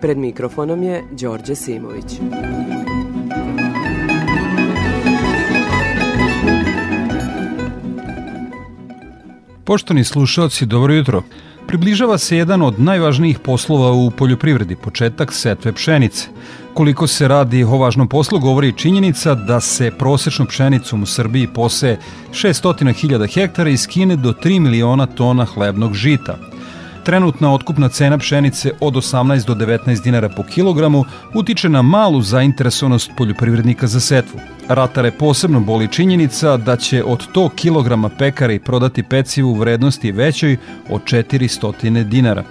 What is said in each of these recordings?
Pred mikrofonom je Đorđe Simović. Poštovani slušalci, dobro jutro. Približava se jedan od najvažnijih poslova u poljoprivredi, početak setve pšenice. Koliko se radi o važnom poslu govori činjenica da se prosečnom pšenicom u Srbiji poseje 600.000 hektara i skine do 3 miliona tona hlebnog žita – Trenutna otkupna cena pšenice od 18 do 19 dinara po kilogramu utiče na malu zainteresovanost poljoprivrednika za setvu. Ratare posebno boli činjenica da će od 100 kilograma pekari prodati pecivu u vrednosti većoj od 400 dinara.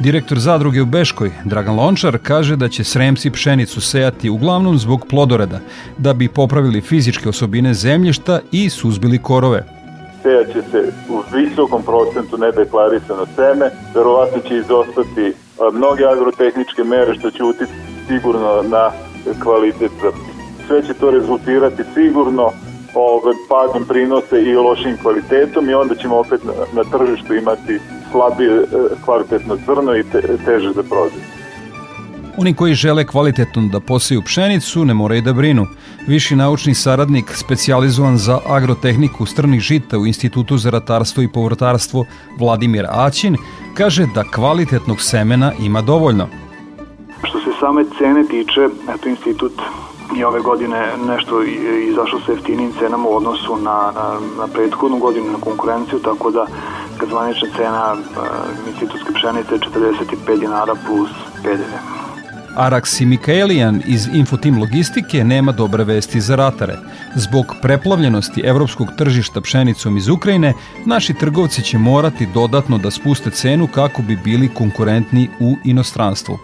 Direktor zadruge u Beškoj, Dragan Lončar, kaže da će sremci pšenicu sejati uglavnom zbog plodoreda, da bi popravili fizičke osobine zemljišta i suzbili korove sejaće se u visokom procentu nedeklarisano seme, verovatno će izostati mnoge agrotehničke mere što će utiti sigurno na kvalitet Sve će to rezultirati sigurno ovaj, padom prinose i lošim kvalitetom i onda ćemo opet na, na tržištu imati slabije e, kvalitetno zrno i te, teže za prodaju. Oni koji žele kvalitetno da poseju pšenicu ne moraju da brinu. Viši naučni saradnik specijalizovan za agrotehniku strnih žita u Institutu za ratarstvo i povrtarstvo Vladimir Aćin kaže da kvalitetnog semena ima dovoljno. Što se same cene tiče, eto institut i ove godine nešto izašao sa jeftinim cenama u odnosu na, na, na prethodnu godinu na konkurenciju, tako da kad zvanična cena uh, institutske pšenice je 45 dinara plus PDV. Araksi Mikaelijan iz Infotim Logistike nema dobre vesti za ratare. Zbog preplavljenosti evropskog tržišta pšenicom iz Ukrajine, naši trgovci će morati dodatno da spuste cenu kako bi bili konkurentni u inostranstvu.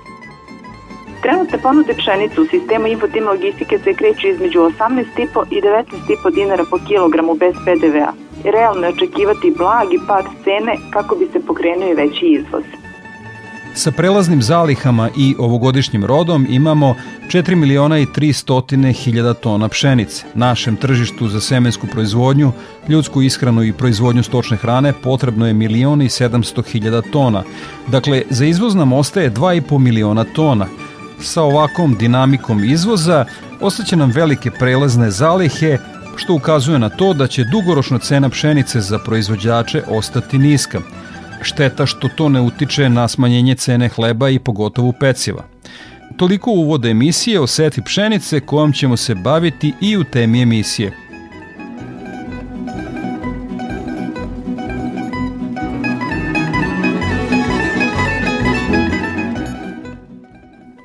Trenutne ponude pšenice u sistemu Infotim Logistike se kreću između 18,5 i 19,5 dinara po kilogramu bez PDV-a. Realno je očekivati blagi pad cene kako bi se pokrenuo i veći izvoz. Sa prelaznim zalihama i ovogodišnjim rodom imamo 4 miliona i 300 hiljada tona pšenice. Našem tržištu za semensku proizvodnju, ljudsku ishranu i proizvodnju stočne hrane potrebno je miliona i 700 hiljada tona. Dakle, za izvoz nam ostaje 2,5 miliona tona. Sa ovakvom dinamikom izvoza ostaće nam velike prelazne zalihe, što ukazuje na to da će dugoročna cena pšenice za proizvođače ostati niska – Šteta što to ne utiče na smanjenje cene hleba i pogotovo peciva. Toliko uvode emisije o seti pšenice kojom ćemo se baviti i u temi emisije.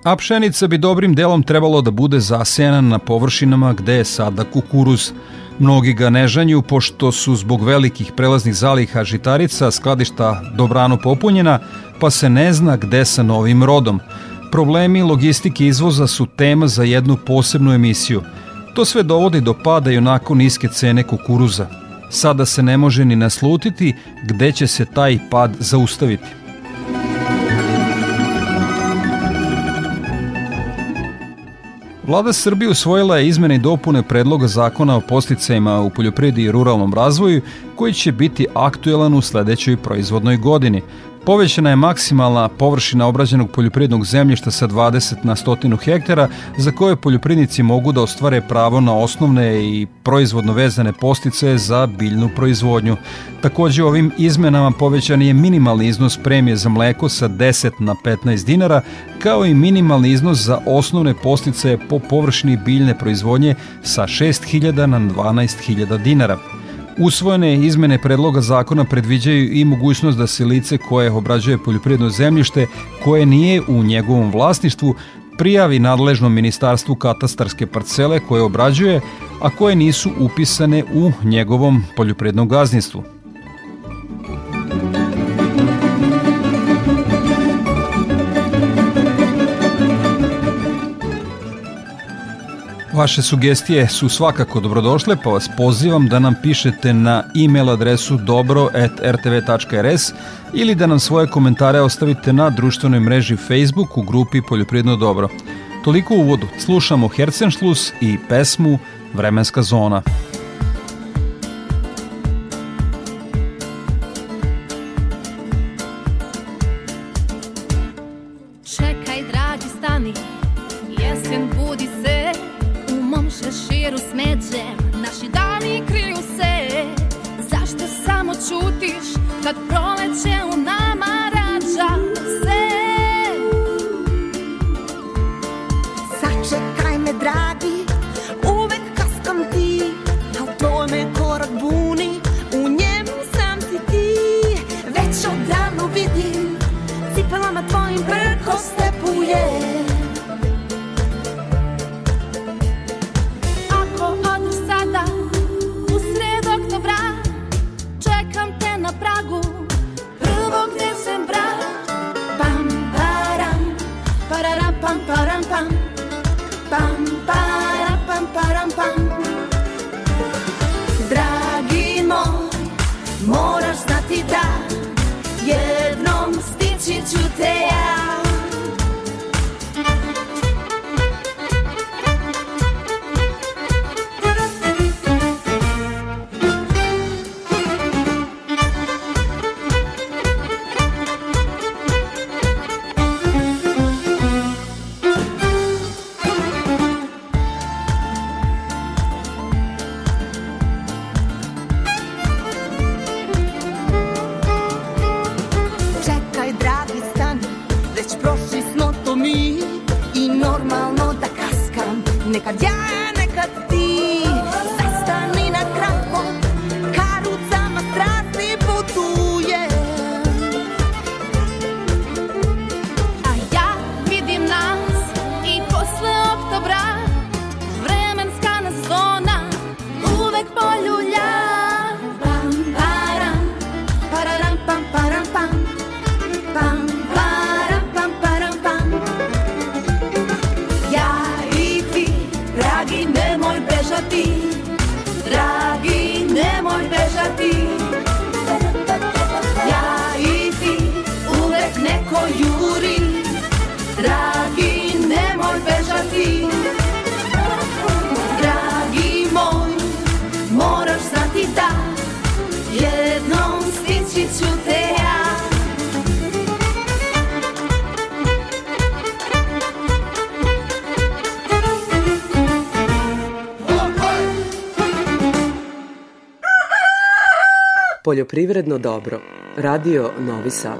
A pšenica bi dobrim delom trebalo da bude zasejana na površinama gde je sada kukuruz – Mnogi ga ne žanju pošto su zbog velikih prelaznih zaliha žitarica skladišta dobrano popunjena, pa se ne zna gde sa novim rodom. Problemi logistike izvoza su tema za jednu posebnu emisiju. To sve dovodi do pada i onako niske cene kukuruza. Sada se ne može ni naslutiti gde će se taj pad zaustaviti. Vlada Srbije usvojila je izmene i dopune predloga zakona o posticajima u poljoprivredi i ruralnom razvoju koji će biti aktuelan u sledećoj proizvodnoj godini. Povećana je maksimalna površina obrađenog poljoprivrednog zemljišta sa 20 na 100 hektara za koje poljoprivrednici mogu da ostvare pravo na osnovne i proizvodno vezane postice za biljnu proizvodnju. Takođe ovim izmenama povećan je minimalni iznos premije za mleko sa 10 na 15 dinara kao i minimalni iznos za osnovne postice po površini biljne proizvodnje sa 6.000 na 12.000 dinara. Usvojene izmene predloga zakona predviđaju i mogućnost da se lice koje obrađuje poljoprivredno zemljište koje nije u njegovom vlasništvu prijavi nadležnom ministarstvu katastarske parcele koje obrađuje, a koje nisu upisane u njegovom poljoprivrednom gazdinstvu. Vaše sugestije su svakako dobrodošle, pa vas pozivam da nam pišete na e-mail adresu dobro.rtv.rs ili da nam svoje komentare ostavite na društvenoj mreži Facebook u grupi Poljoprivredno dobro. Toliko u uvodu. Slušamo Herzenschluss i pesmu Vremenska zona. samo čutiš kad proleće u nas. Poljoprivredno dobro. Radio Novi Sad.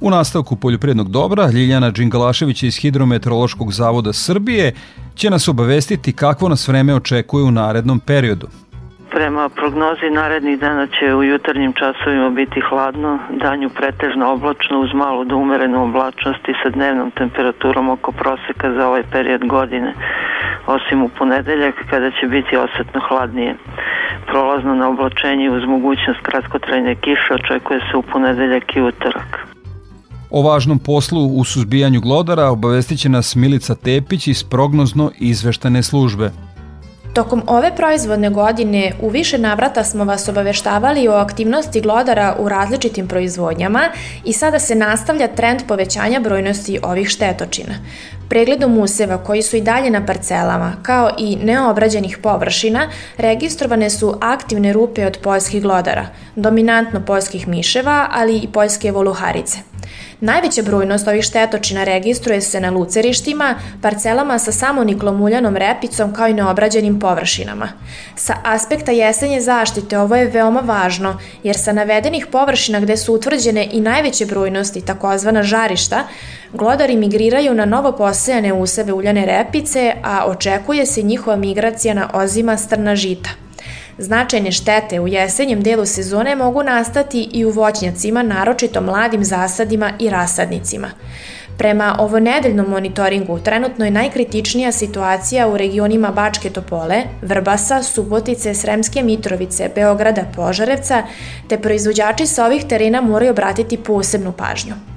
U nastavku poljoprivrednog dobra Ljiljana Đingalašević iz Hidrometeorološkog zavoda Srbije će nas obavestiti kakvo nas vreme očekuje u narednom periodu. Prema prognozi narednih dana će u jutarnjim časovima biti hladno, danju pretežno oblačno uz malu do umerenu oblačnost i sa dnevnom temperaturom oko proseka za ovaj period godine, osim u ponedeljak kada će biti osetno hladnije. Prolazno na oblačenje uz mogućnost kratkotrajne kiše očekuje se u ponedeljak i utorak. O važnom poslu u suzbijanju glodara obavestit će nas Milica Tepić iz prognozno izveštane službe. Tokom ove proizvodne godine u više navrata smo vas obaveštavali o aktivnosti glodara u različitim proizvodnjama i sada se nastavlja trend povećanja brojnosti ovih štetočina. Pregledom useva koji su i dalje na parcelama, kao i neobrađenih površina, registrovane su aktivne rupe od poljskih glodara, dominantno poljskih miševa, ali i poljske voluharice – Najveća brojnost ovih štetočina registruje se na lucerištima, parcelama sa samoniklom uljanom repicom kao i neobrađenim površinama. Sa aspekta jesenje zaštite ovo je veoma važno, jer sa navedenih površina gde su utvrđene i najveće brojnosti, takozvana žarišta, glodari migriraju na novo posejane useve uljane repice, a očekuje se njihova migracija na ozima strna žita. Značajne štete u jesenjem delu sezone mogu nastati i u voćnjacima, naročito mladim zasadima i rasadnicima. Prema ovonedeljnom monitoringu, trenutno je najkritičnija situacija u regionima Bačke Topole, Vrbasa, Subotice, Sremske Mitrovice, Beograda, Požarevca, te proizvođači sa ovih terena moraju obratiti posebnu pažnju.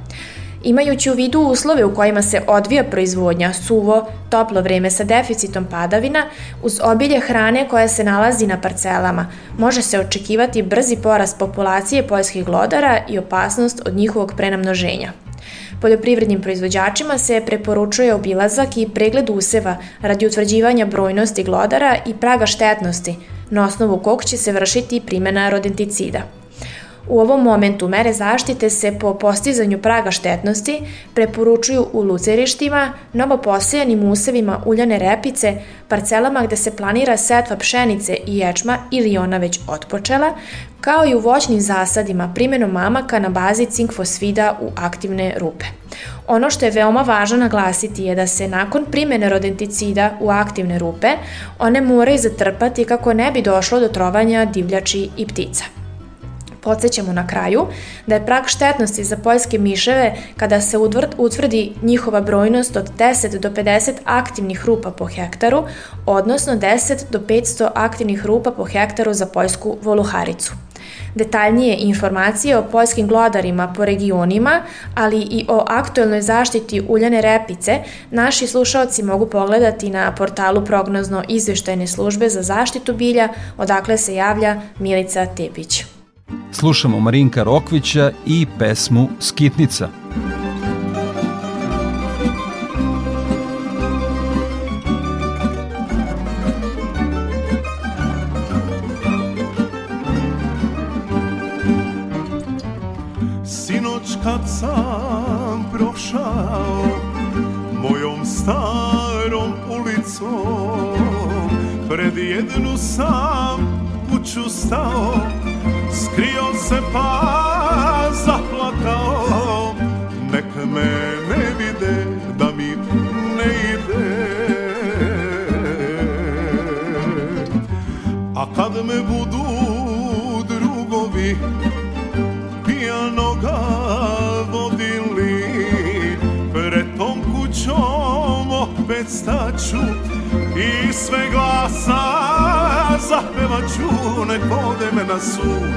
Imajući u vidu uslove u kojima se odvija proizvodnja, suvo, toplo vreme sa deficitom padavina, uz obilje hrane koja se nalazi na parcelama, može se očekivati brzi porast populacije poljskih glodara i opasnost od njihovog prenamnoženja. Poljoprivrednim proizvođačima se preporučuje obilazak i pregled useva radi utvrđivanja brojnosti glodara i praga štetnosti, na osnovu kog će se vršiti primjena rodenticida. U ovom momentu mere zaštite se po postizanju praga štetnosti preporučuju u lucerištima, novoposejanim usevima uljane repice, parcelama gde se planira setva pšenice i ječma ili ona već otpočela, kao i u voćnim zasadima primjenom mamaka na bazi cinkfosfida u aktivne rupe. Ono što je veoma važno naglasiti je da se nakon primjene rodenticida u aktivne rupe, one moraju zatrpati kako ne bi došlo do trovanja divljači i ptica. Podsećamo na kraju da je prag štetnosti za poljske miševe kada se utvrdi njihova brojnost od 10 do 50 aktivnih rupa po hektaru, odnosno 10 do 500 aktivnih rupa po hektaru za poljsku voluharicu. Detaljnije informacije o poljskim glodarima po regionima, ali i o aktuelnoj zaštiti uljane repice, naši slušalci mogu pogledati na portalu prognozno izveštajne službe za zaštitu bilja, odakle se javlja Milica Tepić. Slušamo Marinka Rokvića i pesmu Skitnica. Sinoć kad sam prošao mojom starom ulicom pred jednu sam kuću stao skrio se pa zaplakao nek me ne vide da mi ne ide. A kad me budu drugovi pijanoga vodili pred tom kućom opet staću i sve glasa zapevaću nek vode me na sud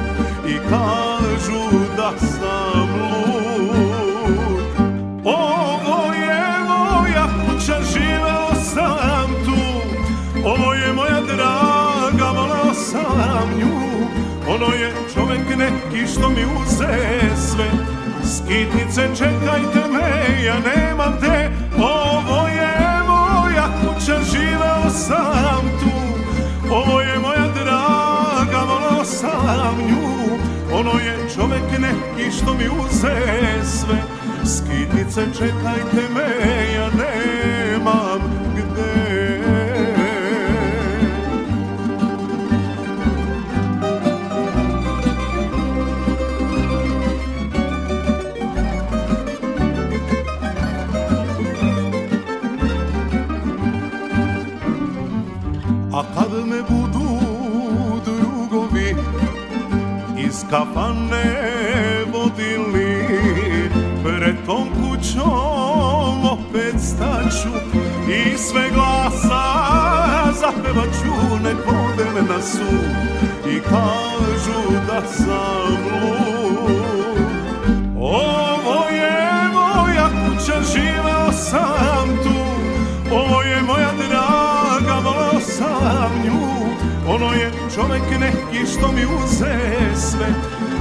i kažu da sam lud. Ovo je moja kuća, živeo sam tu. Ovo je moja draga, volao sam nju. Ono je čovek neki što mi uze sve. Skitnice, čekajte me, ja nemam te. Ovo je Ovo je moja draga, volao sam nju. Ono je čovek neki što mi uze sve. Skitnice, čekajte me, ja nemam i sve glasa zapevaću Nek vode me na sud i kažu da sam lud Ovo je moja kuća, živeo sam tu Ovo je moja draga, volao sam nju. Ono je čovek neki što mi uze sve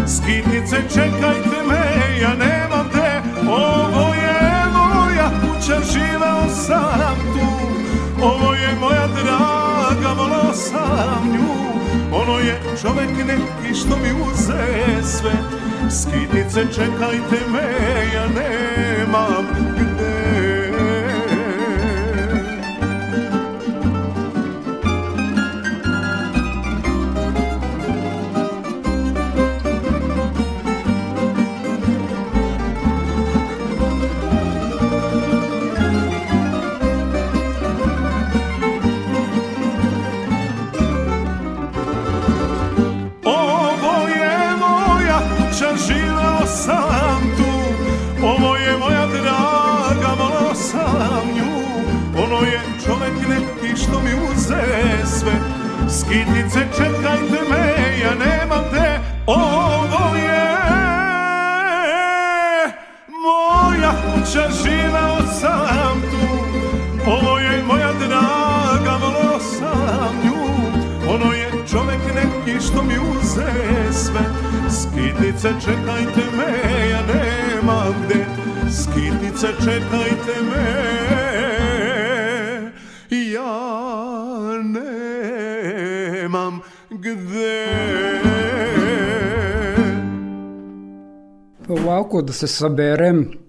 Skitnice, čekajte me, ja nemam kuća, živeo sam tu. Ovo je moja draga, volao sam nju. Ono je čovek neki što mi uze sve. Skitnice, čekajte me, ja nemam kuća, živeo sam tu Ovo je moja draga, volio sam nju. Ono je čovek neki što mi uze sve. Skitice čekajte me, ja nemam gde. Skitice čekajte me Ja nemam gde. Ovako da se saberem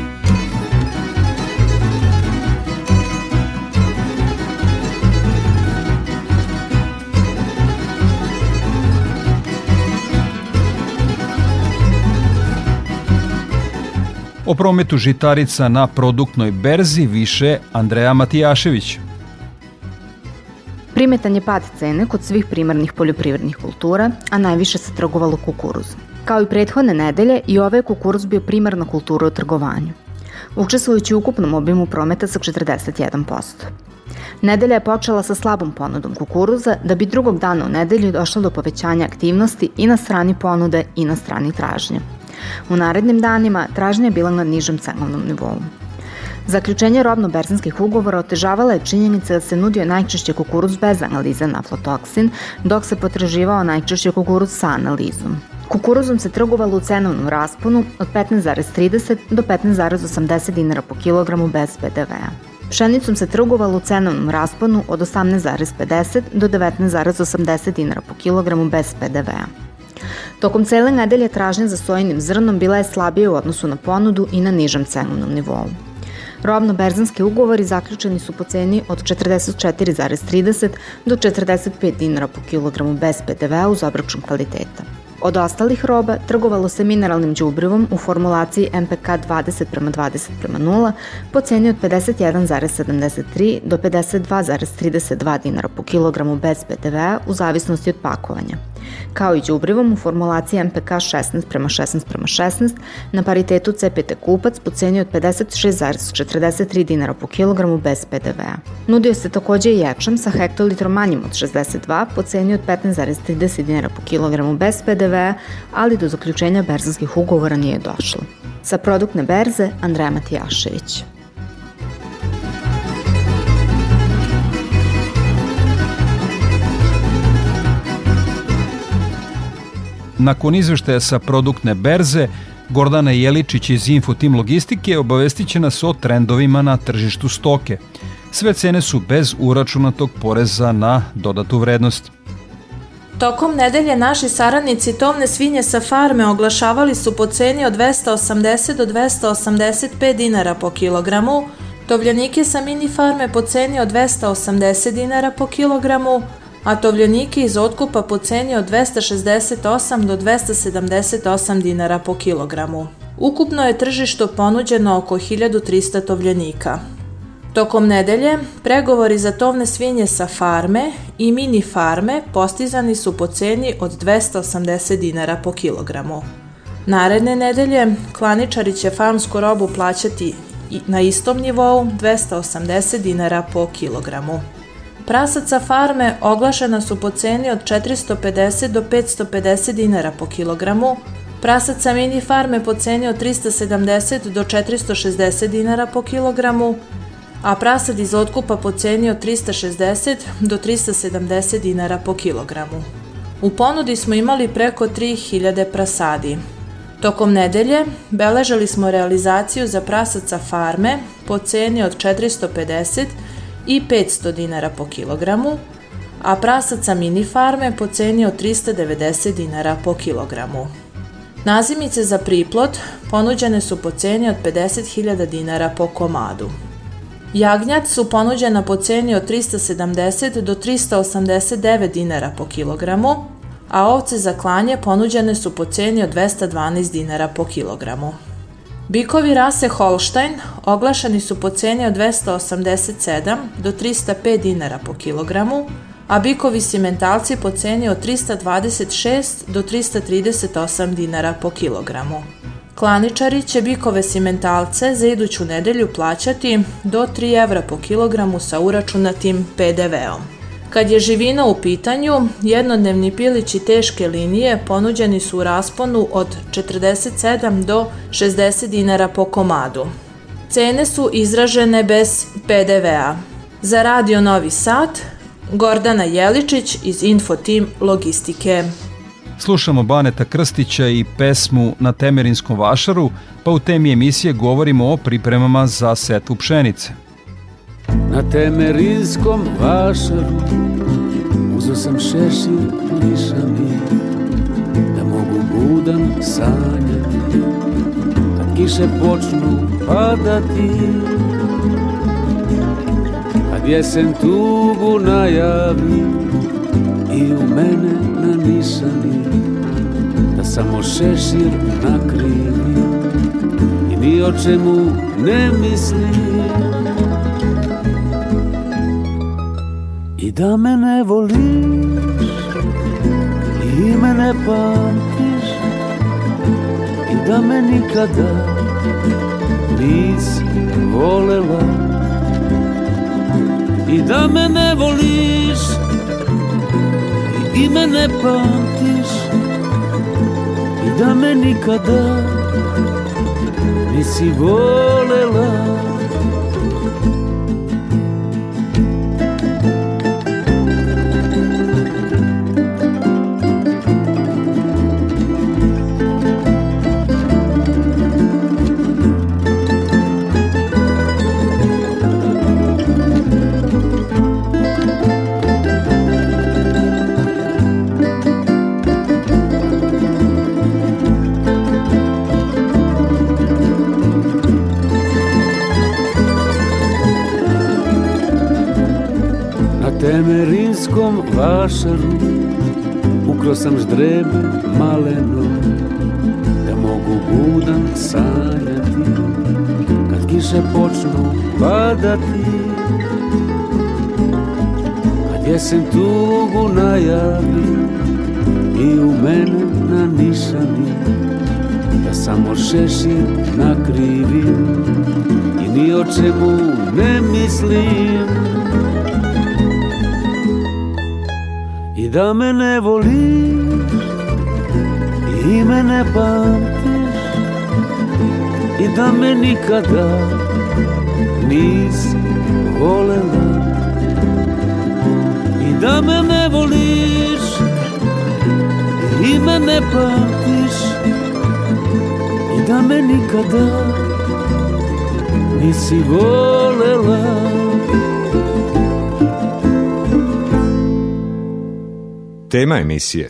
O prometu žitarica na produktnoj berzi više Andreja Matijašević. Primetan je pad cene kod svih primarnih poljoprivrednih kultura, a najviše se trgovalo kukuruzom. Kao i prethodne nedelje, i ove je kukuruz bio primarna kultura u trgovanju, učestvujući u ukupnom obimu prometa sa 41%. Nedelja je počela sa slabom ponudom kukuruza, da bi drugog dana u nedelju došlo do povećanja aktivnosti i na strani ponude i na strani tražnje. U narednim danima tražnja je bila na nižem cenovnom nivou. Zaključenje robno-berzanskih ugovora otežavala je činjenica da se nudio najčešće kukuruz bez analize na aflatoksin, dok se potraživao najčešće kukuruz sa analizom. Kukuruzom se trgovalo u cenovnom rasponu od 15,30 do 15,80 dinara po kilogramu bez PDV-a. Pšenicom se trgovalo u cenovnom rasponu od 18,50 do 19,80 dinara po kilogramu bez PDV-a. Tokom cele nedelje tražnja za sojinim zrnom bila je slabija u odnosu na ponudu i na nižem cenovnom nivou. Robno-berzanski ugovori zaključeni su po ceni od 44,30 do 45 dinara po kilogramu bez PDV-a uz obračun kvaliteta. Od ostalih roba trgovalo se mineralnim đubrivom u formulaciji MPK 20 prema 20 prema 0 po ceni od 51,73 do 52,32 dinara po kilogramu bez PDV-a u zavisnosti od pakovanja kao i đubrivom u formulaciji MPK 16 prema 16 prema 16 na paritetu CPT kupac po ceni od 56,43 dinara po kilogramu bez PDV-a. Nudio se takođe i ječam sa hektolitrom manjim od 62 po ceni od 15,30 dinara po kilogramu bez PDV-a, ali do zaključenja berzanskih ugovora nije došlo. Sa produktne berze Andreja Matijašević. Nakon izveštaja sa produktne berze, Gordana Jeličić iz Infotim Logistike obavestit će nas o trendovima na tržištu stoke. Sve cene su bez uračunatog poreza na dodatu vrednost. Tokom nedelje naši saradnici tovne svinje sa farme oglašavali su po ceni od 280 do 285 dinara po kilogramu, tovljanike sa mini farme po ceni od 280 dinara po kilogramu, a tovljenike iz otkupa po ceni od 268 do 278 dinara po kilogramu. Ukupno je tržišto ponuđeno oko 1300 tovljenika. Tokom nedelje, pregovori za tovne svinje sa farme i mini farme postizani su po ceni od 280 dinara po kilogramu. Naredne nedelje, klaničari će farmsku robu plaćati na istom nivou 280 dinara po kilogramu. Prasaca farme oglašena su po ceni od 450 do 550 dinara po kilogramu, prasaca mini farme po ceni od 370 do 460 dinara po kilogramu, a prasad iz otkupa po ceni od 360 do 370 dinara po kilogramu. U ponudi smo imali preko 3000 prasadi. Tokom nedelje beležali smo realizaciju za prasaca farme po ceni od 450 i 500 dinara po kilogramu, a prasaca mini farme po ceni od 390 dinara po kilogramu. Nazimice za priplot ponuđene su po ceni od 50.000 dinara po komadu. Jagnjad su ponuđena po ceni od 370 do 389 dinara po kilogramu, a ovce za klanje ponuđene su po ceni od 212 dinara po kilogramu. Bikovi rase Holstein oglašeni su po ceni od 287 do 305 dinara po kilogramu, a bikovi simentalci po ceni od 326 do 338 dinara po kilogramu. Klaničari će bikove simentalce za iduću nedelju plaćati do 3 evra po kilogramu sa uračunatim PDV-om. Kad je živina u pitanju, jednodnevni pilići teške linije ponuđeni su u rasponu od 47 do 60 dinara po komadu. Cene su izražene bez PDV-a. Za Radio Novi Sad, Gordana Jeličić iz Infotim Logistike. Slušamo Baneta Krstića i pesmu Na Temerinskom vašaru, pa u temi emisije govorimo o pripremama za setvu pšenice. Na Temerinskom vašaru Uzo sam šešir lišani Da mogu budan sanjati. Kad kiše počnu padati Kad jesen tugu najavi I u mene na nišani Da samo šešir nakrivi I ni o čemu ne mislim И δεν με βολείς ή μενε πάντις ή δεν με νικάνε βολεία ή δεν με βολείς ή μενε πάντις ή με νικάνε δεν είμαι temerinskom vašaru Ukro sam ždrebe maleno Da mogu budan sanjati. Kad kiše počnu padati Kad jesen tugu najavi I u mene na nišani Da samo šešir nakrivim I ni o čemu ne mislim da me ne voliš I me ne pamtiš I da me nikada nisi volela I da me ne voliš I me ne pamtiš I da me nikada nisi volela Tema emisije.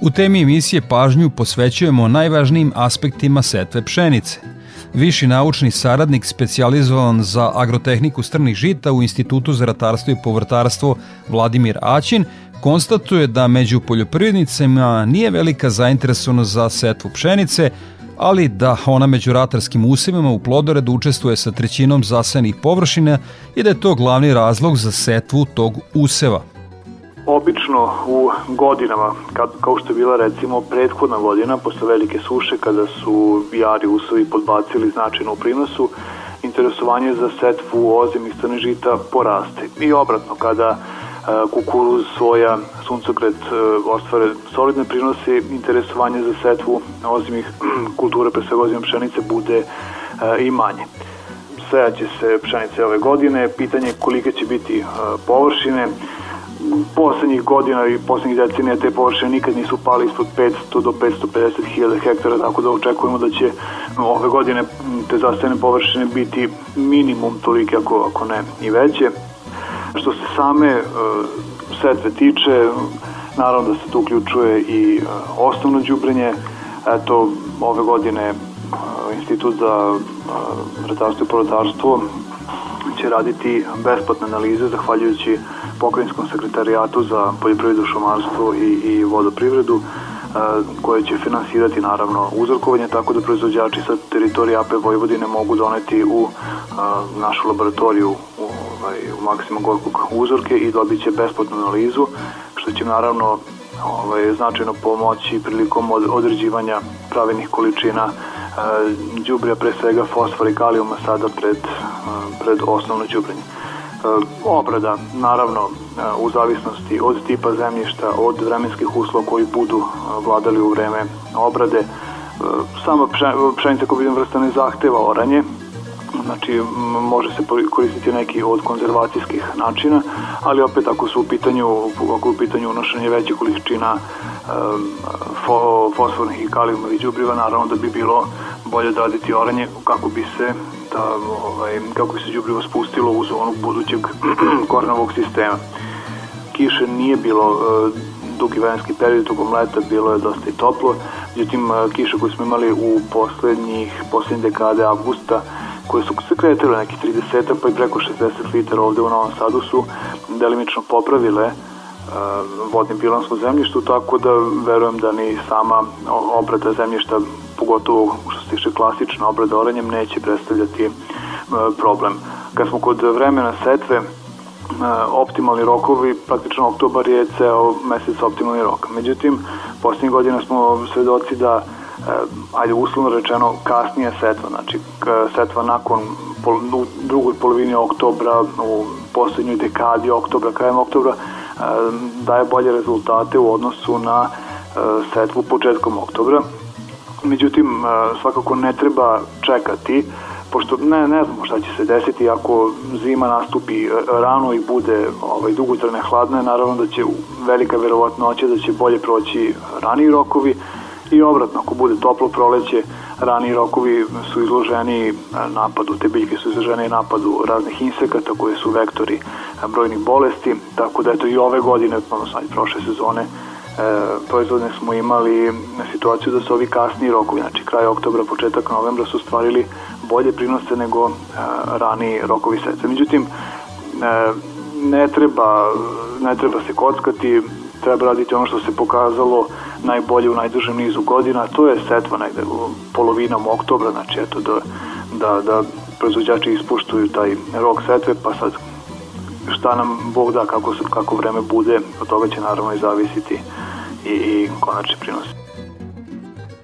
U temi emisije pažnju posvećujemo najvažnijim aspektima setve pšenice – viši naučni saradnik specijalizovan za agrotehniku strnih žita u Institutu za ratarstvo i povrtarstvo Vladimir Aćin konstatuje da među poljoprivrednicima nije velika zainteresovanost za setvu pšenice, ali da ona među ratarskim usevima u plodoredu učestvuje sa trećinom zasenih površina i da je to glavni razlog za setvu tog useva. Obično u godinama, kad, kao što je bila recimo prethodna godina, posle velike suše, kada su jari usovi podbacili značajno u prinosu, interesovanje za setvu ozimih strane žita poraste. I obratno, kada e, kukuruz, soja, suncokret e, ostvare solidne prinose, interesovanje za setvu ozimih kulture, pre svega ozimih pšenice, bude e, i manje. Sejaće se pšenice ove godine, pitanje kolike će biti površine, poslednjih godina i poslednjih decenija te površine nikad nisu pali ispod 500 do 550 hiljada hektara, tako da očekujemo da će ove godine te zastavljene površine biti minimum tolike, ako, ako ne i veće. Što se same uh, setve tiče, naravno da se tu uključuje i uh, osnovno đubrenje, eto, ove godine uh, Institut za ratarstvo i porotarstvo će raditi besplatne analize zahvaljujući pokrajinskom sekretarijatu za poljoprivredu, šumarstvo i, i vodoprivredu koje će finansirati naravno uzorkovanje tako da proizvođači sa teritorije AP Vojvodine mogu doneti u našu laboratoriju u, ovaj, u Maksima Gorkog uzorke i dobit će besplatnu analizu što će naravno ovaj, značajno pomoći prilikom određivanja pravilnih količina đubrija, pre svega fosfor i kalijuma sada pred, pred osnovno đubrenje. Obrada, naravno, u zavisnosti od tipa zemljišta, od vremenskih uslova koji budu vladali u vreme obrade. Sama pšenica koja vidim vrsta ne zahteva oranje, znači može se koristiti neki od konzervacijskih načina, ali opet ako su u pitanju, ako u pitanju unošenje veće količina fo, fosfornih i kalijumovih đubriva, naravno da bi bilo bolje odraditi oranje kako bi se da, ovaj, kako bi se đubrivo spustilo u zonu budućeg kornovog sistema. Kiše nije bilo e, dugi vremenski period, tokom leta bilo je dosta i toplo, međutim e, kiše koje smo imali u poslednjih, poslednje dekade avgusta koje su se kretile neki 30 pa i preko 60 litara ovde u Novom Sadu su delimično popravile uh, vodnim pilanskom zemljištu, tako da verujem da ni sama obrada zemljišta, pogotovo što se tiče klasična obrada oranjem, neće predstavljati problem. Kad smo kod vremena setve, optimalni rokovi, praktično oktobar je ceo mesec optimalni rok. Međutim, poslednjih godina smo svedoci da ajde uslovno rečeno kasnije setva, znači setva nakon pol, u drugoj polovini oktobra, u poslednjoj dekadi oktobra, krajem oktobra, daje bolje rezultate u odnosu na setvu početkom oktobra. Međutim, svakako ne treba čekati, pošto ne, ne znamo šta će se desiti ako zima nastupi rano i bude ovaj, dugotrajne hladne, naravno da će velika verovatnoća da će bolje proći raniji rokovi i obratno, ako bude toplo proleće, rani rokovi su izloženi napadu, te biljke su izložene napadu raznih insekata koje su vektori brojnih bolesti, tako da eto i ove godine, odnosno i prošle sezone, e, proizvodne smo imali situaciju da su ovi kasni rokovi, znači kraj oktobra, početak novembra su stvarili bolje prinose nego e, rani rokovi seca. Međutim, e, ne treba, ne treba se kockati, treba raditi ono što se pokazalo najbolje u najdužem nizu godina, to je setva negde polovinom oktobra, znači eto da, da, da proizvođači ispuštuju taj rok setve, pa sad šta nam Bog da, kako, kako vreme bude, od toga će naravno i zavisiti i, i konačni prinos.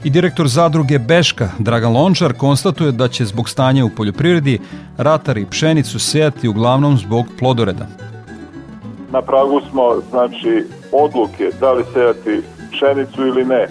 I direktor zadruge Beška, Dragan Lončar, konstatuje da će zbog stanja u poljoprivredi ratari pšenicu sejati uglavnom zbog plodoreda. Na pragu smo, znači, odluke da li sejati pšenicu ili ne.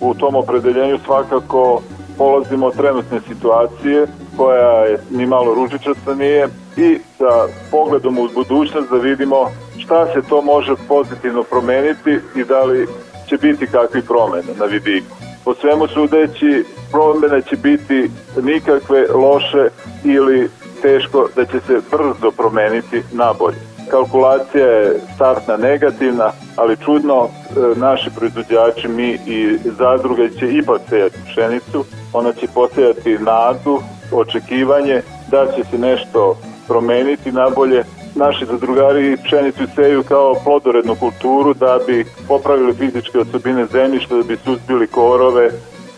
U tom opredeljenju svakako polazimo od trenutne situacije koja je ni malo ružičasta nije i sa pogledom u budućnost da vidimo šta se to može pozitivno promeniti i da li će biti kakvi promene na vidiku. Po svemu sudeći, promene će biti nikakve loše ili teško da će se brzo promeniti nabolje. Kalkulacija je startna negativna, ali čudno e, naši proizvođači, mi i zadruge će ipak sejati pšenicu, ona će posejati nadu, očekivanje da će se nešto promeniti nabolje. Naši zadrugari pšenicu seju kao plodorednu kulturu da bi popravili fizičke osobine zemljišta, da bi suzbili korove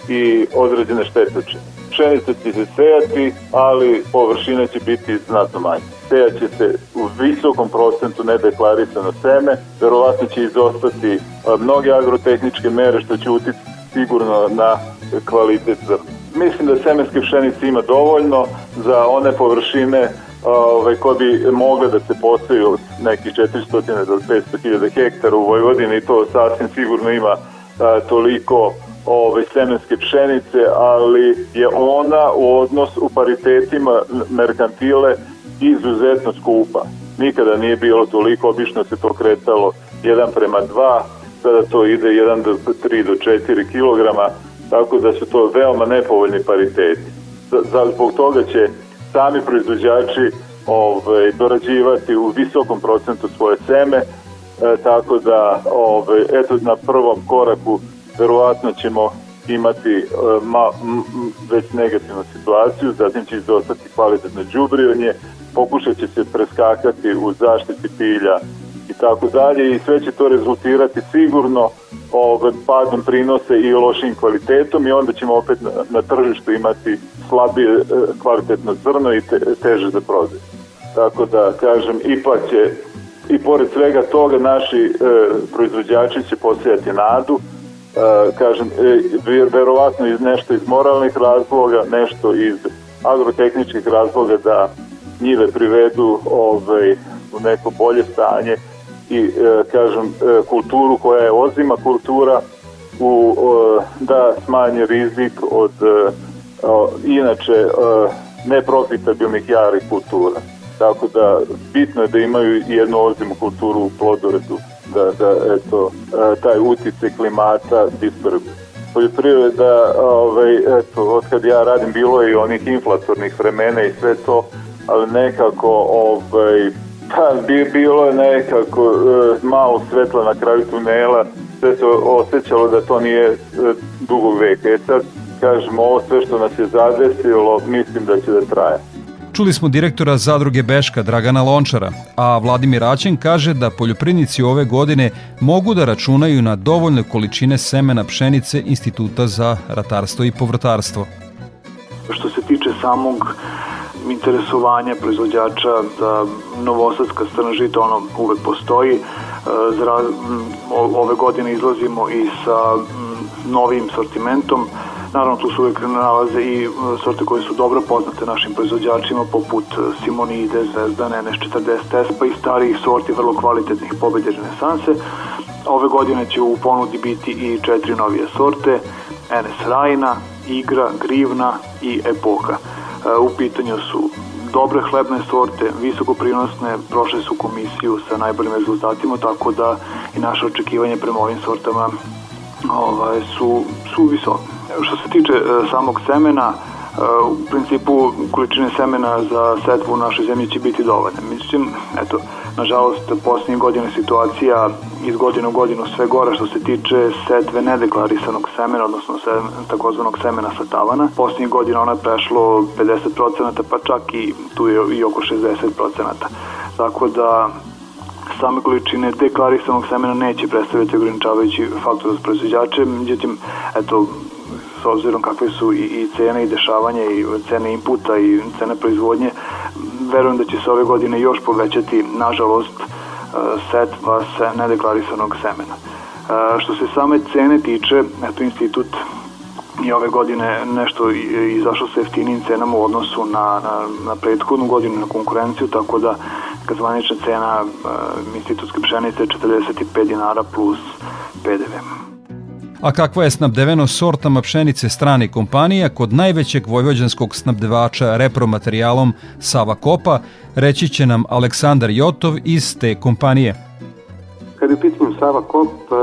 i određene štetoče. Pšenica će se sejati, ali površina će biti znatno manje sejaće se u visokom procentu nedeklarisano seme, verovatno će izostati mnoge agrotehničke mere što će uticati sigurno na kvalitet zrna. Mislim da semenske pšenice ima dovoljno za one površine ovaj, koje bi mogle da se postoju nekih 400 do 500 hiljada hektara u Vojvodini i to sasvim sigurno ima a, toliko ove semenske pšenice, ali je ona u odnos u paritetima merkantile izuzetno skupa. nikada nije bilo toliko, obično se to kretalo 1 prema 2, sada to ide 1 do 3 do 4 kg, tako da su to veoma nepovoljni pariteti. Zbog toga će sami proizvođači ovaj, dorađivati u visokom procentu svoje seme, e, tako da ovaj, eto na prvom koraku verovatno ćemo imati e, ma, m, već negativnu situaciju, zatim će izostati kvalitetno džubrivanje, pokušat će se preskakati u zaštiti pilja i tako dalje i sve će to rezultirati sigurno ovaj, padom prinose i lošim kvalitetom i onda ćemo opet na, na tržištu imati slabije e, kvalitetno zrno i te, teže za prodaju. Tako da, kažem, ipak će i pored svega toga naši e, proizvođači će posijati nadu, e, kažem, e, verovatno iz nešto iz moralnih razloga, nešto iz agrotehničkih razloga da njive privedu ovaj, u neko bolje stanje i e, kažem e, kulturu koja je ozima kultura u, e, da smanje rizik od e, inače e, neprofitabilnih jarih kultura. Tako da bitno je da imaju jednu ozimu kulturu u plodoredu, da, da eto, e, taj utice klimata disperbuje. Poljoprivreda, ovaj, eto, od kad ja radim, bilo je i onih inflatornih vremena i sve to, ali nekako ovaj, pa, bilo je nekako e, malo svetla na kraju tunela, sve se osjećalo da to nije e, dugog veka. E sad, kažem, ovo sve što nas je zadesilo, mislim da će da traje. Čuli smo direktora zadruge Beška Dragana Lončara, a Vladimir Aćen kaže da poljoprivnici ove godine mogu da računaju na dovoljne količine semena pšenice Instituta za ratarstvo i povrtarstvo. Što se tiče samog interesovanja proizvođača da novosadska strana žita ono uvek postoji. E, ove godine izlazimo i sa novim sortimentom Naravno, tu su uvek nalaze i sorte koje su dobro poznate našim proizvođačima, poput Simonide, Zvezdan, NS40S, pa i starijih sorti vrlo kvalitetnih pobede renesanse. Ove godine će u ponudi biti i četiri novije sorte, NS Rajna, Igra, Grivna i Epoka. E, u pitanju su dobre hlebne sorte, visoko prinosne, prošle su komisiju sa najboljim rezultatima, tako da i naše očekivanje prema ovim sortama ovaj, su, su visoke. Što se tiče e, samog semena, e, u principu količine semena za setvu u našoj zemlji će biti dovoljne. Mislim, eto, nažalost, posljednje godine situacija iz godine u godinu sve gore što se tiče setve nedeklarisanog semena, odnosno se, takozvanog semena sa tavana. Posljednje godine ona je prešlo 50%, pa čak i tu je i oko 60%. Tako da same količine deklarisanog semena neće predstaviti ograničavajući faktor za proizvođače, međutim, eto, s obzirom kakve su i, i cene i dešavanje i cene inputa i cene proizvodnje, verujem da će se ove godine još povećati, nažalost, e, setva se nedeklarisanog semena. E, što se same cene tiče, eto institut i ove godine nešto izašao sa jeftinim cenama u odnosu na, na, na prethodnu godinu na konkurenciju, tako da kad zvanična cena e, institutske pšenice je 45 dinara plus PDV a kakva je snabdeveno sortama pšenice strane kompanija kod najvećeg vojvođanskog snabdevača repromaterijalom Sava Kopa, reći će nam Aleksandar Jotov iz te kompanije. Kada je pitanju Sava Kop, e,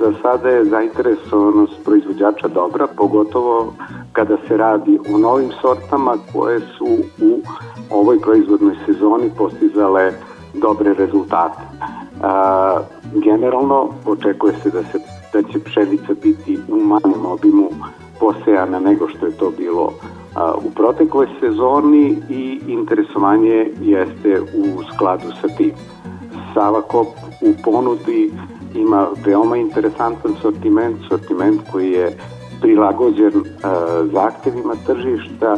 za sada je zainteresovanost proizvođača dobra, pogotovo kada se radi o novim sortama koje su u ovoj proizvodnoj sezoni postizale dobre rezultate. Generalno očekuje se da se pšenica biti u manjem obimu posejana nego što je to bilo a, u protekloj sezoni i interesovanje jeste u skladu sa tim. Savakop u ponudi ima veoma interesantan sortiment, sortiment koji je prilagođen a, zahtevima tržišta,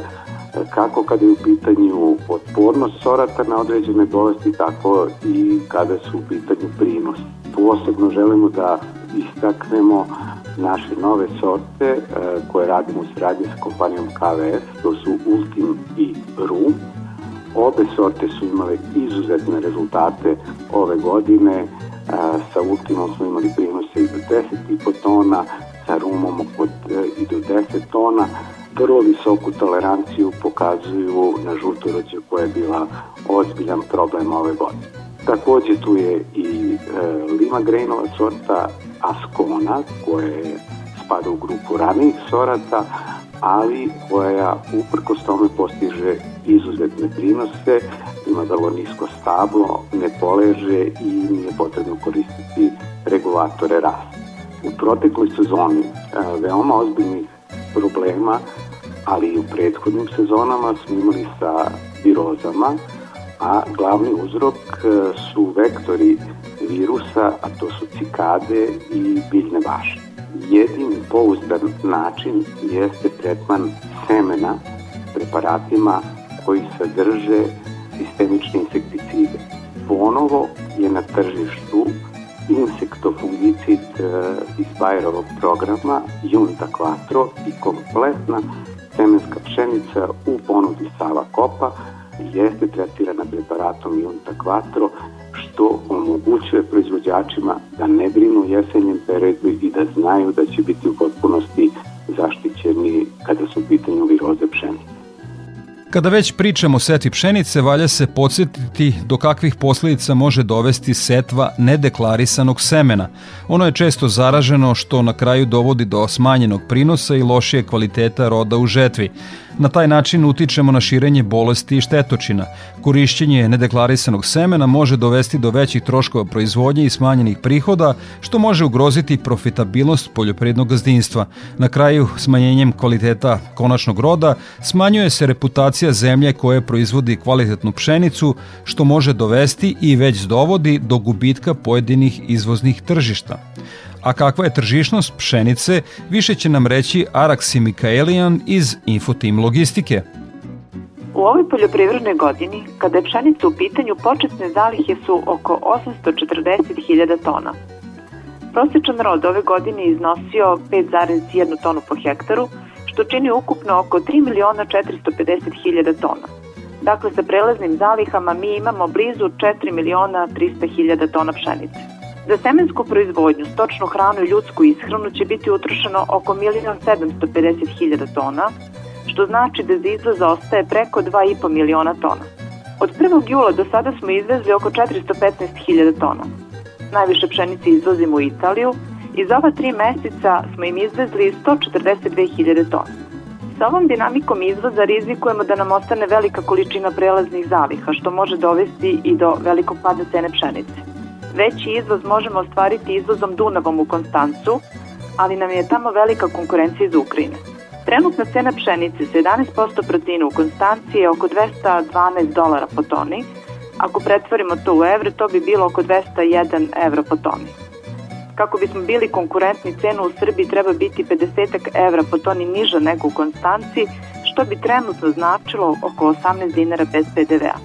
kako kada je u pitanju otpornost sorata na određene bolesti, tako i kada su u pitanju prinos. Posebno želimo da istaknemo naše nove sorte e, koje radimo u sradnji sa kompanijom KVS, to su Ultim i Ru. Obe sorte su imale izuzetne rezultate ove godine, e, sa Ultimom smo imali prinose i do 10,5 tona, sa Rumom od e, i do 10 tona, vrlo visoku toleranciju pokazuju na žutorođe koja je bila ozbiljan problem ove godine. Takođe tu je i e, Lima Grejnova sorta Ascona, koja spada u grupu ranijih sorata, ali koja uprkos tome postiže izuzetne prinose, ima vrlo nisko stablo, ne poleže i nije potrebno koristiti regulatore rasta. U protekloj sezoni e, veoma ozbiljnih problema, ali i u prethodnim sezonama smo imali sa virozama, a glavni uzrok e, su vektori virusa, a to su cikade i biljne vaše. Jedini pouzdan način jeste tretman semena preparatima koji sadrže sistemične insekticide. Ponovo je na tržištu insektofungicid e, iz Bayerovog programa Junta Quattro i kompletna semenska pšenica u ponudi Sava Kopa jeste tretirana preparatom Junta Quattro što omogućuje proizvođačima da ne brinu jesenjem periodu i da znaju da će biti u potpunosti zaštićeni kada su u pitanju viroze pšenice. Kada već pričamo o setvi pšenice, valja se podsjetiti do kakvih posljedica može dovesti setva nedeklariranog semena. Ono je često zaraženo što na kraju dovodi do smanjenog prinosa i lošije kvaliteta roda u žetvi. Na taj način utičemo na širenje bolesti i štetočina. Korišćenje nedeklariranog semena može dovesti do većih troškova proizvodnje i smanjenih prihoda, što može ugroziti profitabilnost poljoprivrednog gazdinstva. Na kraju, smanjenjem kvaliteta konačnog roda, smanjuje se reputacija zemlje koje proizvodi kvalitetnu pšenicu, što može dovesti i već dovodi do gubitka pojedinih izvoznih tržišta. A kakva je tržišnost pšenice, više će nam reći Araksi Mikaelijan iz Infotim Logistike. U ovoj poljoprivrednoj godini, kada je pšenica u pitanju, početne zalihe su oko 840.000 tona. Prosečan rod ove godine iznosio 5,1 tonu po hektaru, što čini ukupno oko 3 miliona 450.000 tona. Dakle, sa prelaznim zalihama mi imamo blizu 4 miliona 300.000 tona pšenice. Za semensku proizvodnju, stočnu hranu i ljudsku ishranu će biti utrošeno oko 1.750.000 tona, što znači da za izvoz ostaje preko 2,5 miliona tona. Od 1. jula do sada smo izvezli oko 415.000 tona. Najviše pšenice izvozimo u Italiju i za ova tri meseca smo im izvezli 142.000 tona. Sa ovom dinamikom izvoza rizikujemo da nam ostane velika količina prelaznih zaliha, što može dovesti i do velikog pada cene pšenice. Veći izvoz možemo ostvariti izvozom Dunavom u Konstancu, ali nam je tamo velika konkurencija iz Ukrajine. Trenutna cena pšenice sa 11% proteina u Konstanci je oko 212 dolara po toni. Ako pretvorimo to u evre, to bi bilo oko 201 evra po toni. Kako bismo bili konkurentni, cena u Srbiji treba biti 50 evra po toni niža nego u Konstanci, što bi trenutno značilo oko 18 dinara bez PDV-a.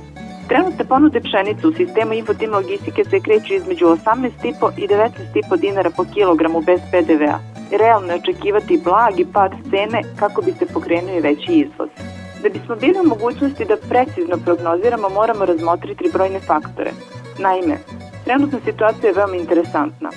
Trenutne ponude pšenice u sistemu infotim logistike se kreću između 18,5 i 19,5 dinara po kilogramu bez PDV-a. Realno je očekivati blagi pad cene kako bi se pokrenuo veći izvoz. Da bismo bili u mogućnosti da precizno prognoziramo, moramo razmotriti brojne faktore. Naime, trenutna situacija je veoma interesantna.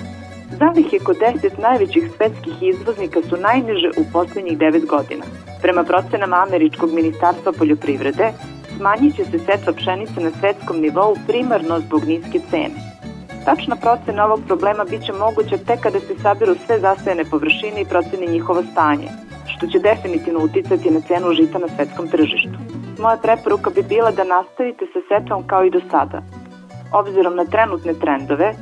Zalihe kod 10 najvećih svetskih izvoznika su najniže u poslednjih 9 godina. Prema procenama Američkog ministarstva poljoprivrede, smanjit će se setva pšenice na svetskom nivou primarno zbog niske cene. Tačna procena ovog problema biće moguća tek kada se sabiru sve zasajene površine i proceni njihovo stanje, što će definitivno uticati na cenu žita na svetskom tržištu. Moja preporuka bi bila da nastavite sa setvom kao i do sada. Obzirom na trenutne trendove,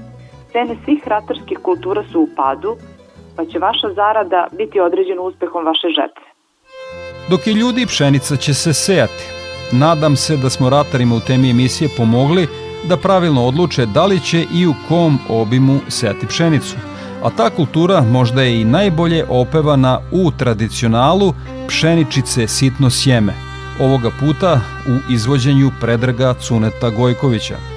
cene svih ratarskih kultura su u padu, pa će vaša zarada biti određena uspehom vaše žetve. Dok je ljudi pšenica će se sejati, Nadam se da smo ratarima u temi emisije pomogli da pravilno odluče da li će i u kom obimu sejati pšenicu. A ta kultura možda je i najbolje opevana u tradicionalu pšeničice sitno sjeme. Ovoga puta u izvođenju Predraga Cuneta Gojkovića.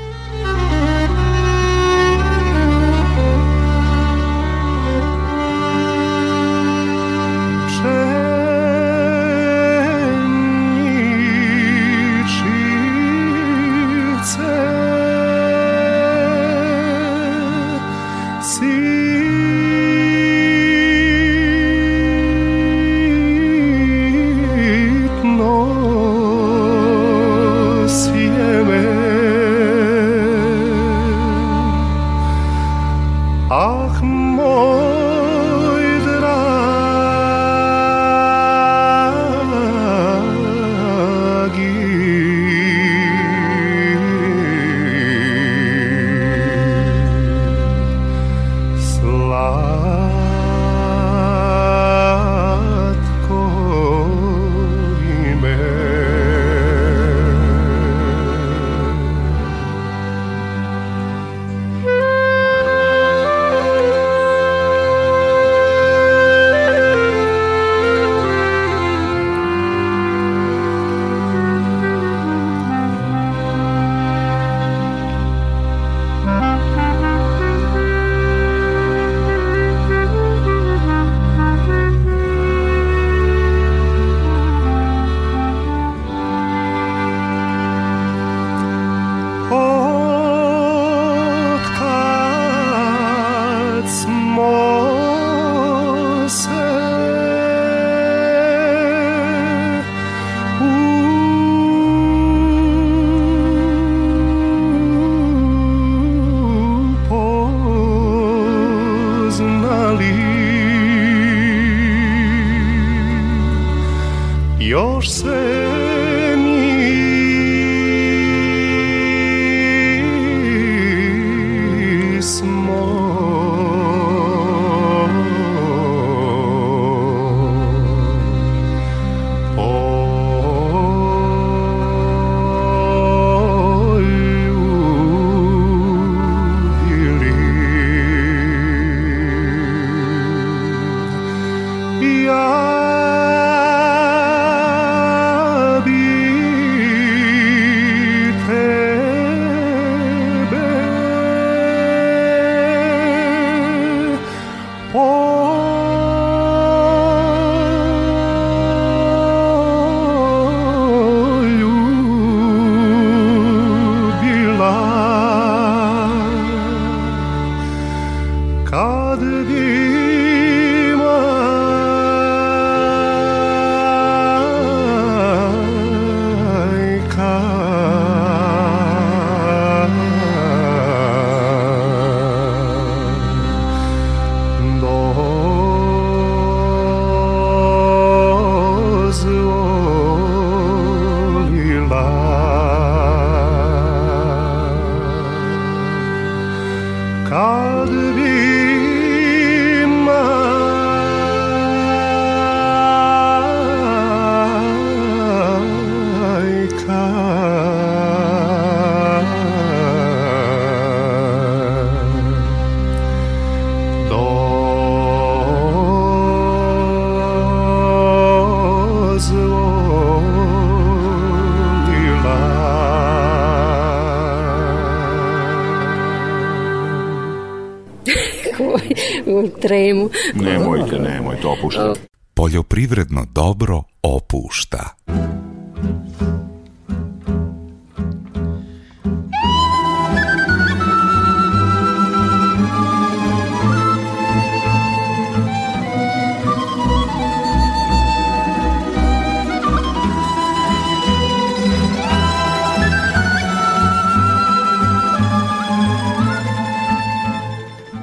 Tremu. Nemojte, nemojte, opušta.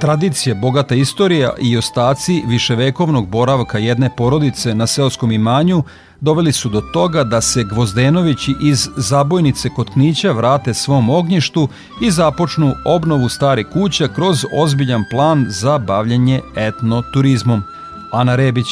Tradicije, bogata istorija i ostaci viševekovnog boravka jedne porodice na seoskom imanju doveli su do toga da se Gvozdenovići iz zabojnice kod Knića vrate svom ognjištu i započnu obnovu stare kuća kroz ozbiljan plan za bavljanje etnoturizmom. Ana Rebić,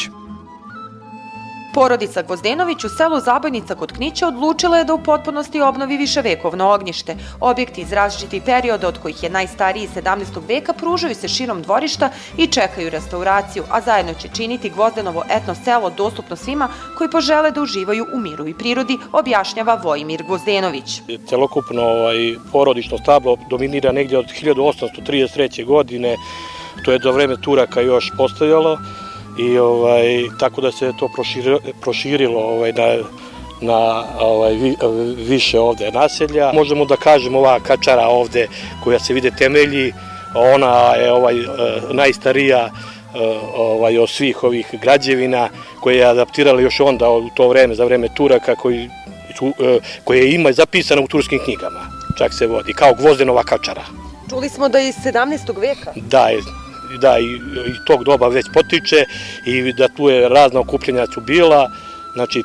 Porodica Gvozdenović u selu Zabojnica kod Knića odlučila je da u potpunosti obnovi viševekovno ognjište. Objekti iz različitih perioda, od kojih je najstariji 17. veka, pružaju se širom dvorišta i čekaju restauraciju, a zajedno će činiti Gvozdenovo etno selo dostupno svima koji požele da uživaju u miru i prirodi, objašnjava Vojimir Gvozdenović. Celokupno ovaj, porodično stablo dominira negdje od 1833. godine, to je do vreme Turaka još postojalo, i ovaj, tako da se to proširilo, proširilo ovaj, na, na ovaj, vi, više ovde naselja. Možemo da kažemo ova kačara ovde koja se vide temelji, ona je ovaj, najstarija ovaj, od svih ovih građevina koje je adaptirala još onda u to vreme, za vreme Turaka koji, koje ima zapisano u turskim knjigama. Čak se vodi, kao gvozdenova kačara. Čuli smo da je iz 17. veka. Da, da i, i tog doba već potiče i da tu je razna okupljenja su bila, znači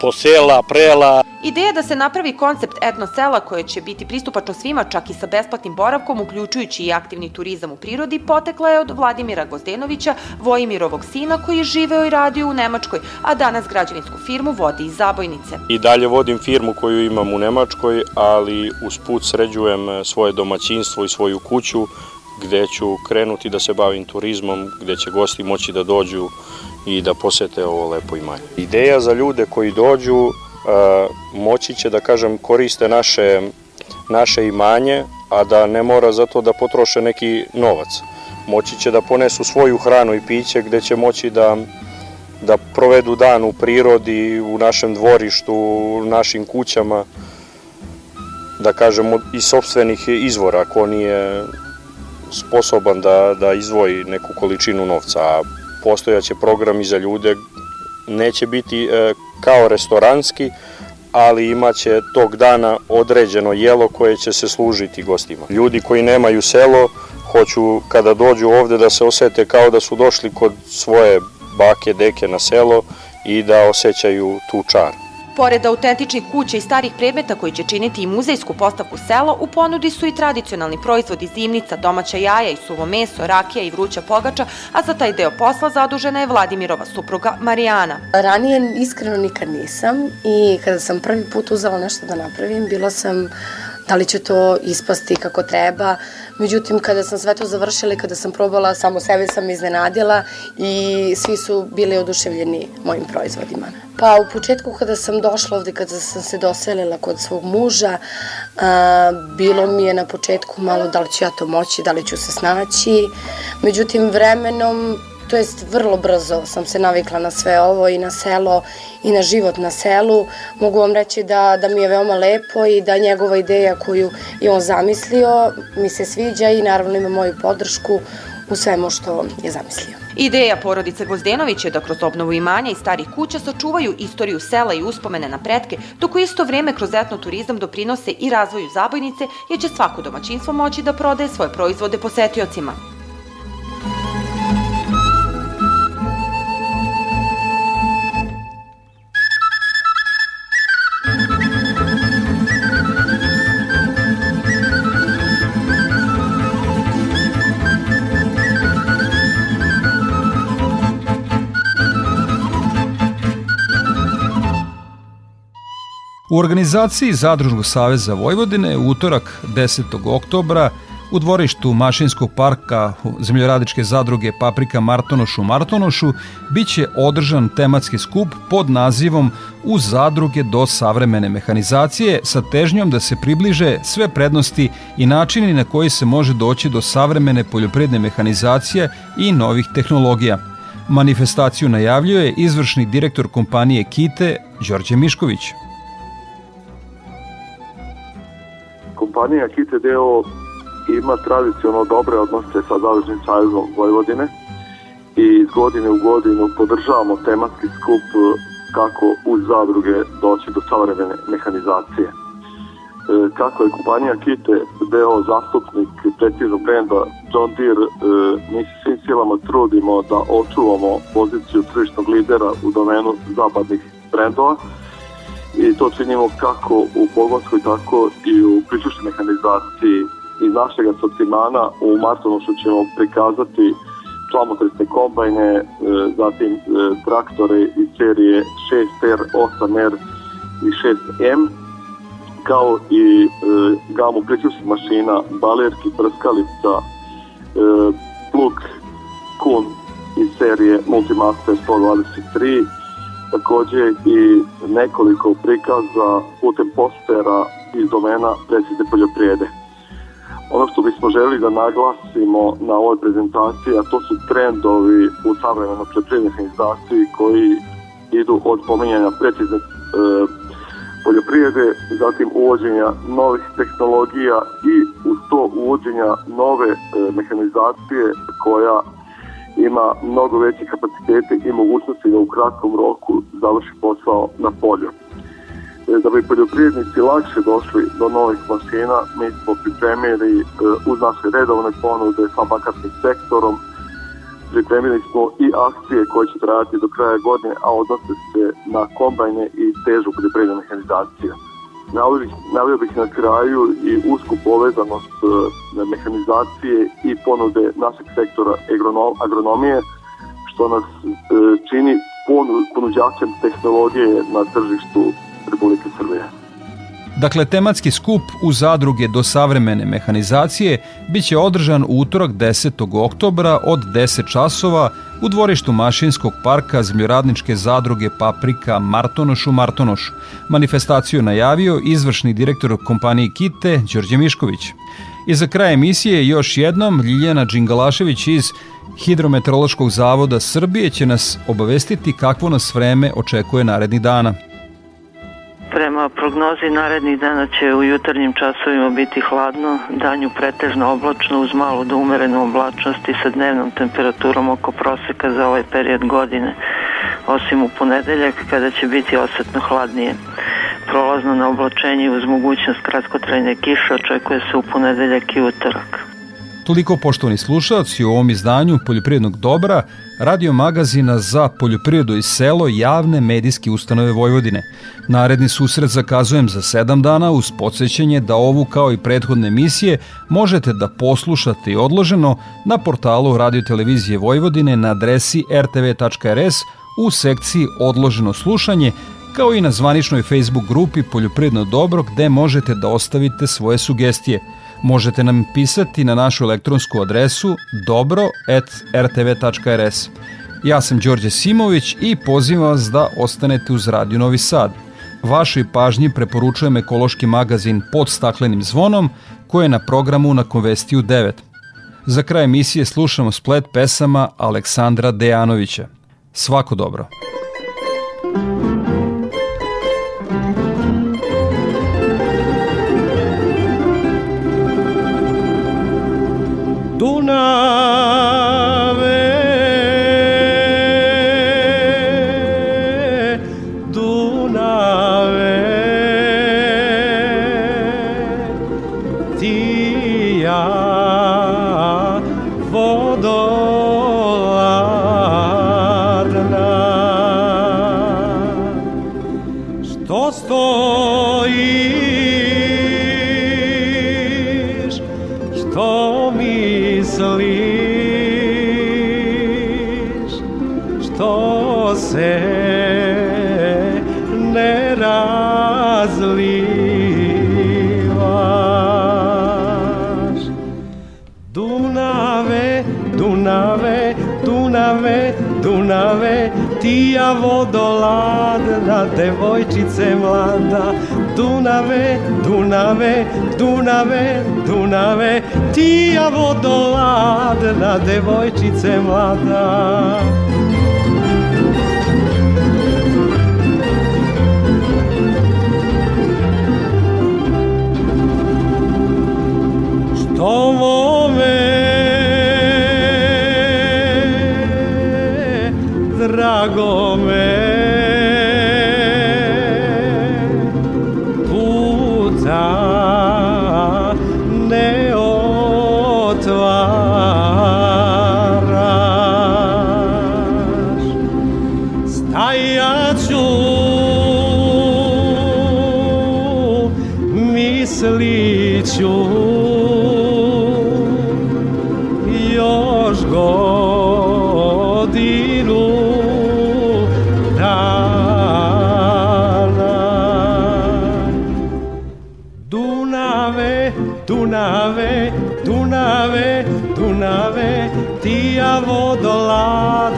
posela, prela. Ideja da se napravi koncept etno sela koje će biti pristupačno svima čak i sa besplatnim boravkom, uključujući i aktivni turizam u prirodi, potekla je od Vladimira Gozdenovića, Vojimirovog sina koji je živeo i radio u Nemačkoj, a danas građevinsku firmu vodi iz Zabojnice. I dalje vodim firmu koju imam u Nemačkoj, ali uz put sređujem svoje domaćinstvo i svoju kuću gde ću krenuti da se bavim turizmom, gde će gosti moći da dođu i da posete ovo lepo imanje. Ideja za ljude koji dođu moći će da kažem koriste naše, naše imanje, a da ne mora zato da potroše neki novac. Moći će da ponesu svoju hranu i piće gde će moći da da provedu dan u prirodi, u našem dvorištu, u našim kućama, da kažemo iz sobstvenih izvora, ako nije sposoban da, da izvoji neku količinu novca, a postojaće programi za ljude, neće biti e, kao restoranski, ali imaće tog dana određeno jelo koje će se služiti gostima. Ljudi koji nemaju selo, hoću kada dođu ovde da se osete kao da su došli kod svoje bake, deke na selo i da osjećaju tu čar. Pored autentičnih kuća i starih predmeta koji će činiti i muzejsku postavku sela, u ponudi su i tradicionalni proizvodi zimnica, domaća jaja i suvo meso, rakija i vruća pogača, a za taj deo posla zadužena je Vladimirova supruga Marijana. Ranije iskreno nikad nisam i kada sam prvi put uzela nešto da napravim, bila sam da li će to ispasti kako treba. Međutim, kada sam sve to završila i kada sam probala, samo sebe sam iznenadila i svi su bili oduševljeni mojim proizvodima. Pa u početku kada sam došla ovde, kada sam se doselila kod svog muža, a, bilo mi je na početku malo da li ću ja to moći, da li ću se snaći. Međutim, vremenom to jest vrlo brzo sam se navikla na sve ovo i na selo i na život na selu. Mogu vam reći da, da mi je veoma lepo i da njegova ideja koju je on zamislio mi se sviđa i naravno ima moju podršku u svemu što je zamislio. Ideja porodice Gozdenović je da kroz obnovu imanja i starih kuća sačuvaju istoriju sela i uspomene na pretke, dok u isto vreme kroz etnoturizam doprinose i razvoju zabojnice, jer će svako domaćinstvo moći da prodaje svoje proizvode posetiocima. U organizaciji Zadružnog saveza Vojvodine utorak 10. oktobra u dvorištu Mašinskog parka zemljoradičke zadruge Paprika Martonošu Martonošu biće održan tematski skup pod nazivom U zadruge do savremene mehanizacije sa težnjom da se približe sve prednosti i načini na koji se može doći do savremene poljopredne mehanizacije i novih tehnologija. Manifestaciju najavljuje izvršni direktor kompanije Kite Đorđe Mišković. Kompanija Kite deo ima tradicionalno dobre odnose sa Zadružnim sajezom Vojvodine i iz godine u godinu podržavamo tematski skup kako uz zadruge doći do savremene mehanizacije. E, kako je kompanija Kite deo zastupnik preciznog brenda John Deere, e, mi se svim silama trudimo da očuvamo poziciju tržišnog lidera u domenu zapadnih brendova, i to činimo kako u pogonskoj, tako i u priključnoj mehanizaciji. Iz našeg asortimana u Martonošu ćemo prikazati člamotresne kombajne, e, zatim e, traktore iz serije 6R, 8R i 6M, kao i e, gamu priključnih mašina, balerki, prskalica, plug kun iz serije Multimaster 123, takođe i nekoliko prikaza putem postera iz domena predsjedne poljoprijede. Ono što bismo želi da naglasimo na ovoj prezentaciji, a to su trendovi u savremenoj poljoprivrednoj mehanizaciji koji idu od pomenjanja precizne e, poljoprivrede, zatim uvođenja novih tehnologija i uz to uvođenja nove e, mehanizacije koja ima mnogo veće kapacitete i mogućnosti da u kratkom roku završi posao na polju. E, da bi poljoprivrednici lakše došli do novih mašina, mi smo pripremili e, uz naše redovne ponude sa bankarskim sektorom, pripremili smo i akcije koje će trajati do kraja godine, a odnose se na kombajne i težu poljoprivrednu mehanizaciju. Navio bih na kraju i usku povezanost e, mehanizacije i ponude našeg sektora agronomije, što nas e, čini ponuđačem tehnologije na tržištu Republike Srbije. Dakle, tematski skup u zadruge do savremene mehanizacije biće održan u utorak 10. oktobra od 10 časova u dvorištu Mašinskog parka zemljoradničke zadruge Paprika Martonošu Martonošu. Manifestaciju najavio izvršni direktor kompanije Kite Đorđe Mišković. I za kraj emisije još jednom Ljiljana Đingalašević iz Hidrometeorološkog zavoda Srbije će nas obavestiti kakvo nas vreme očekuje narednih dana. Prema prognozi narednih dana će u jutarnjim časovima biti hladno, danju pretežno oblačno uz malu do umerenu oblačnost i sa dnevnom temperaturom oko proseka za ovaj period godine, osim u ponedeljak kada će biti osetno hladnije. Prolazno na oblačenje uz mogućnost kratkotrajne kiše očekuje se u ponedeljak i utorak. Toliko poštovani slušalci u ovom izdanju Poljoprivrednog dobra, radio magazina za poljoprivredu i selo javne medijske ustanove Vojvodine. Naredni susret zakazujem za sedam dana uz podsjećanje da ovu kao i prethodne emisije možete da poslušate i odloženo na portalu Radio Televizije Vojvodine na adresi rtv.rs u sekciji Odloženo slušanje kao i na zvaničnoj Facebook grupi Poljoprivredno dobro gde možete da ostavite svoje sugestije – Možete nam pisati na našu elektronsku adresu dobro.rtv.rs. Ja sam Đorđe Simović i pozivam vas da ostanete uz Radio Novi Sad. Vašoj pažnji preporučujem ekološki magazin Pod staklenim zvonom koji je na programu na Konvestiju 9. Za kraj emisije slušamo splet pesama Aleksandra Dejanovića. Svako dobro. now. Tija vodoladna, devojčice mlada, Dunave, Dunave, Dunave, Dunave, Tija vodoladna, devojčice mlada. Što mome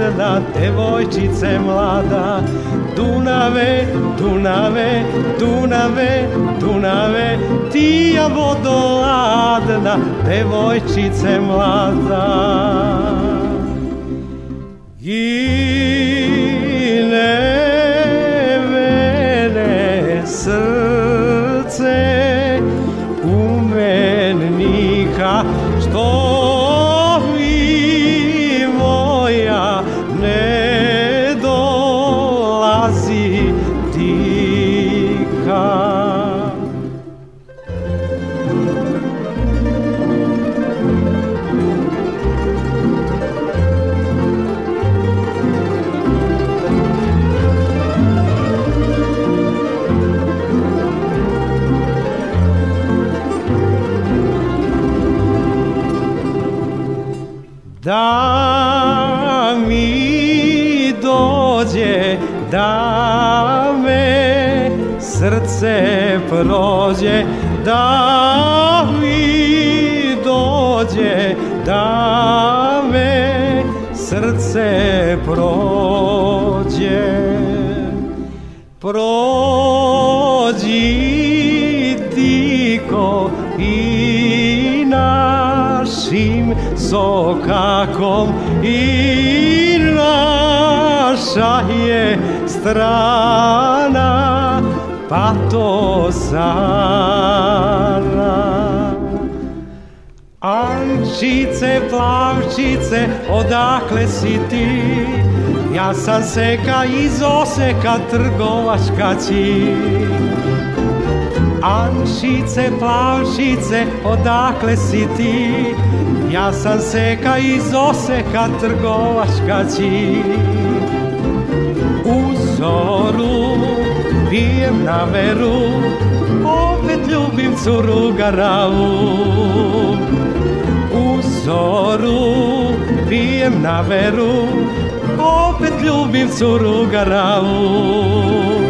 vodoladna, devojčice mlada. Dunave, Dunave, Dunave, Dunave Tija vodoladna, devojčice mlada Ja sam seka iz Oseka, trgovačka ci. Ančice, plavčice, odakle si ti? Ja sam seka iz Oseka trgovačka ćir U zoru pijem na veru Opet ljubim curu garavu U zoru pijem na veru Opet ljubim curu garavu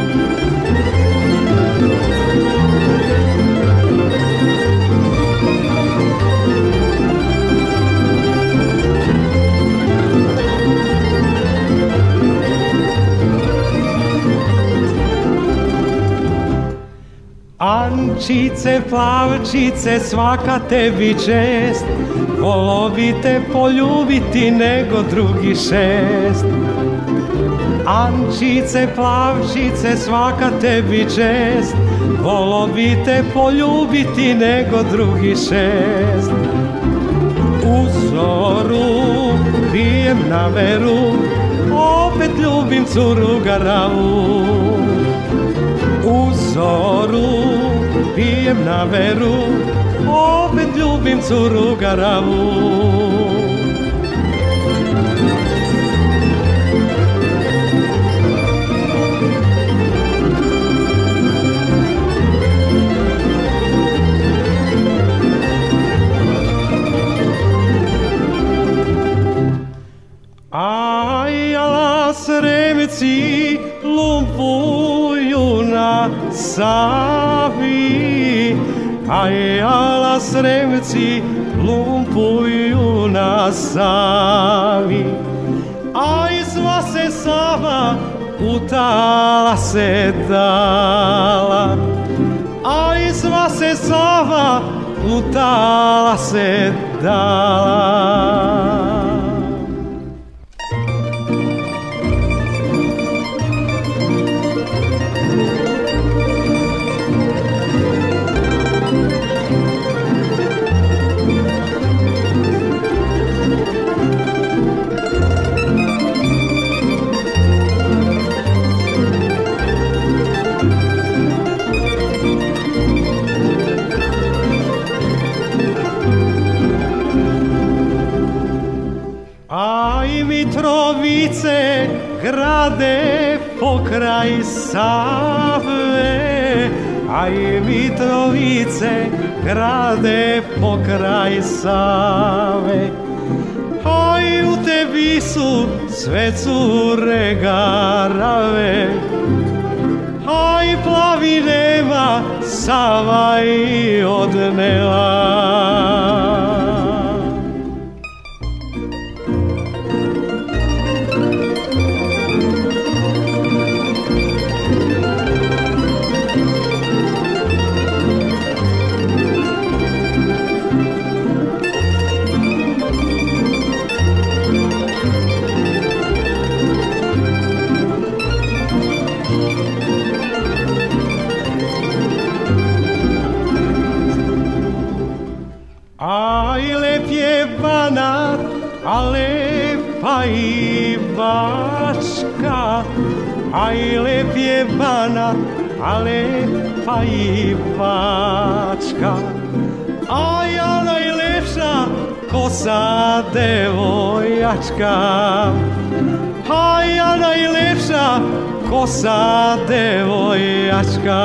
Ančice, plavčice, svaka tebi čest. Volovite poljubiti nego drugi šest. Ančice, plavčice, svaka tebi čest. Volovite poljubiti nego drugi šest. U zoru pijem na veru Opet ljubim curu garavu Zoru pijem na veru Opet ljubim curu garavu Savi Ajala sremci lumpuju na Savi Aj sva se Sava utala se dala. Aj sva se Sava utala se dala Save, aj Mitrovice, grade pokraj Save. Aj u tebi su sve cure garave, aj plavi nema Sava i odnela. A lepa i bačka. Aj a najlepša kosa devojačka. A najlepša kosa devojačka.